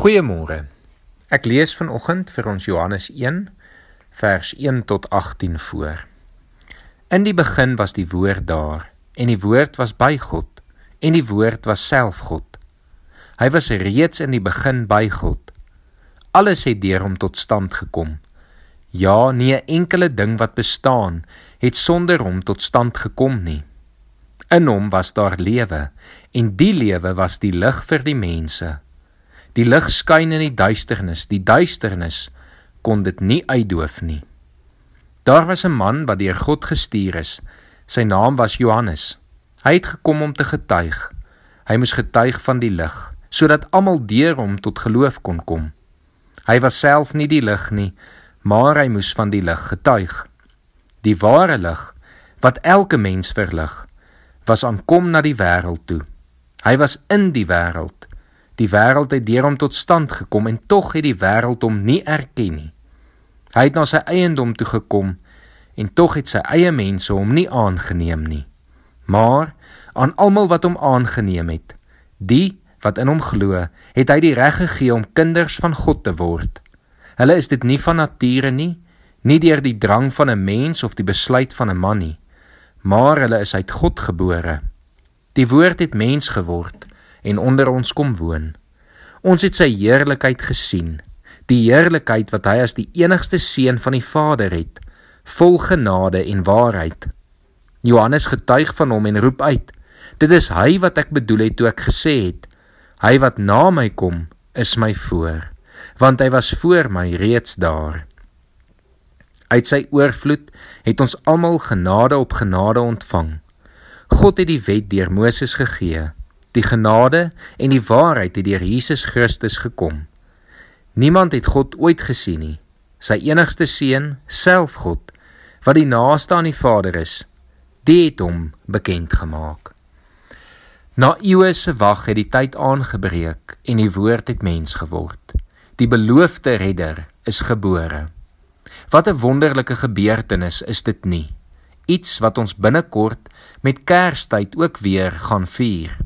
Goeiemôre. Ek lees vanoggend vir ons Johannes 1 vers 1 tot 18 voor. In die begin was die woord daar en die woord was by God en die woord was self God. Hy was reeds in die begin by God. Alles het deur hom tot stand gekom. Ja, nie 'n enkele ding wat bestaan het sonder hom tot stand gekom nie. In hom was daar lewe en die lewe was die lig vir die mense. Die lig skyn in die duisternis, die duisternis kon dit nie uitdoof nie. Daar was 'n man wat deur God gestuur is. Sy naam was Johannes. Hy het gekom om te getuig. Hy moes getuig van die lig, sodat almal deur hom tot geloof kon kom. Hy was self nie die lig nie, maar hy moes van die lig getuig. Die ware lig wat elke mens verlig, was aankom na die wêreld toe. Hy was in die wêreld, Die wêreld het deur hom tot stand gekom en tog het die wêreld hom nie erken nie. Hy het na sy eiendom toe gekom en tog het sy eie mense hom nie aangeneem nie. Maar aan almal wat hom aangeneem het, die wat in hom glo, het hy die reg gegee om kinders van God te word. Hulle is dit nie van nature nie, nie deur die drang van 'n mens of die besluit van 'n man nie, maar hulle is uit God gebore. Die woord het mens geword en onder ons kom woon. Ons het sy heerlikheid gesien, die heerlikheid wat hy as die enigste seun van die Vader het, vol genade en waarheid. Johannes getuig van hom en roep uit: Dit is hy wat ek bedoel het toe ek gesê het: Hy wat na my kom, is my voor, want hy was voor my reeds daar. Uit sy oorvloed het ons almal genade op genade ontvang. God het die wet deur Moses gegee. Die genade en die waarheid het deur Jesus Christus gekom. Niemand het God ooit gesien nie. Sy enigste seun, self God, wat die naaste aan die Vader is, die het hom bekend gemaak. Na eeue se wag het die tyd aangebreek en die woord het mens geword. Die beloofde redder is gebore. Wat 'n wonderlike gebeurtenis is dit nie? Iets wat ons binnekort met Kerstyd ook weer gaan vier.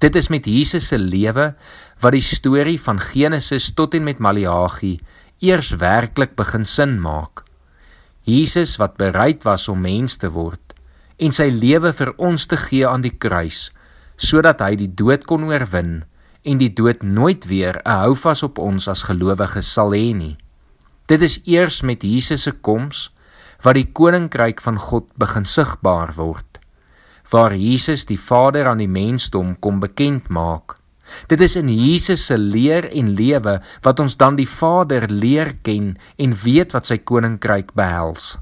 Dit is met Jesus se lewe wat die storie van Genesis tot en met Maleagi eers werklik begin sin maak. Jesus wat bereid was om mens te word en sy lewe vir ons te gee aan die kruis sodat hy die dood kon oorwin en die dood nooit weer 'n houvas op ons as gelowiges sal hê nie. Dit is eers met Jesus se koms wat die koninkryk van God begin sigbaar word waar Jesus die Vader aan die mensdom kom bekend maak. Dit is in Jesus se leer en lewe wat ons dan die Vader leer ken en weet wat sy koninkryk behels.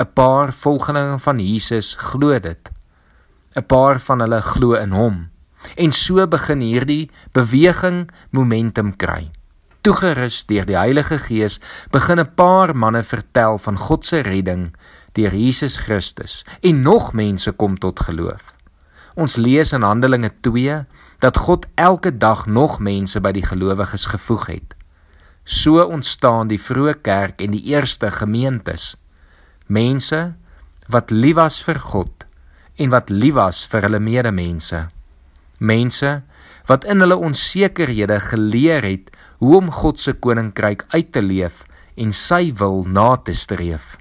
'n Paar volgelinge van Jesus glo dit. 'n Paar van hulle glo in hom. En so begin hierdie beweging momentum kry. Toegerus deur die Heilige Gees begin 'n paar manne vertel van God se redding deur Jesus Christus en nog mense kom tot geloof. Ons lees in Handelinge 2 dat God elke dag nog mense by die gelowiges gevoeg het. So ontstaan die vroeë kerk en die eerste gemeentes. Mense wat lief was vir God en wat lief was vir hulle medemense. Mense wat in hulle onsekerhede geleer het hoe om God se koninkryk uit te leef en sy wil na te streef.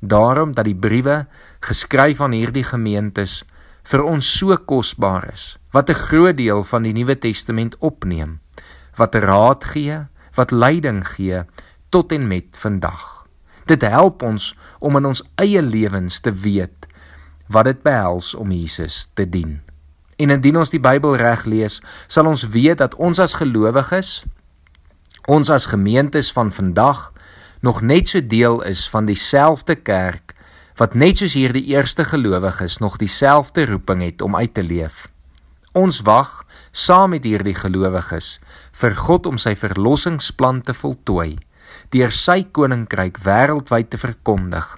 Daarom dat die briewe geskryf aan hierdie gemeentes vir ons so kosbaar is, wat 'n groot deel van die Nuwe Testament opneem, wat raad gee, wat leiding gee tot en met vandag. Dit help ons om in ons eie lewens te weet wat dit behels om Jesus te dien. En indien ons die Bybel reg lees, sal ons weet dat ons as gelowiges, ons as gemeentes van vandag nog net so deel is van dieselfde kerk wat net soos hierdie eerste gelowiges nog dieselfde roeping het om uit te leef. Ons wag saam met hierdie gelowiges vir God om sy verlossingsplan te voltooi, deur sy koninkryk wêreldwyd te verkondig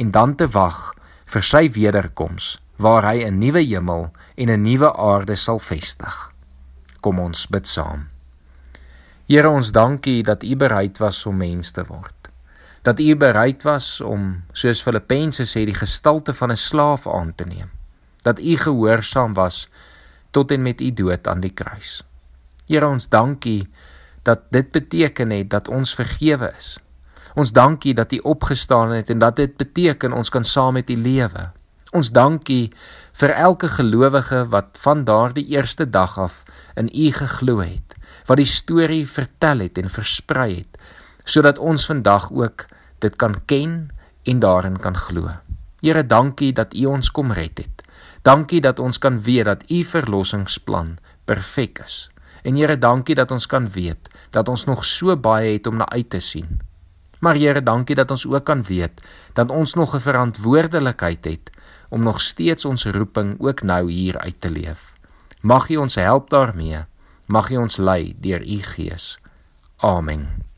en dan te wag vir sy wederkoms waar hy 'n nuwe hemel en 'n nuwe aarde sal vestig. Kom ons bid saam. Here ons dankie dat U bereid was om mens te word. Dat U bereid was om soos Filippense sê die gestalte van 'n slaaf aan te neem. Dat U gehoorsaam was tot en met U dood aan die kruis. Here ons dankie dat dit beteken het dat ons vergewe is. Ons dankie dat U opgestaan het en dat dit beteken ons kan saam met U lewe. Ons dankie vir elke gelowige wat van daardie eerste dag af in U geglo het, wat die storie vertel het en versprei het, sodat ons vandag ook dit kan ken en daarin kan glo. Here, dankie dat U ons kom red het. Dankie dat ons kan weet dat U verlossingsplan perfek is. En Here, dankie dat ons kan weet dat ons nog so baie het om na uit te sien. Maar Here, dankie dat ons ook kan weet dat ons nog 'n verantwoordelikheid het om nog steeds ons roeping ook nou hier uit te leef. Mag U ons help daarmee. Mag U ons lei deur U Gees. Amen.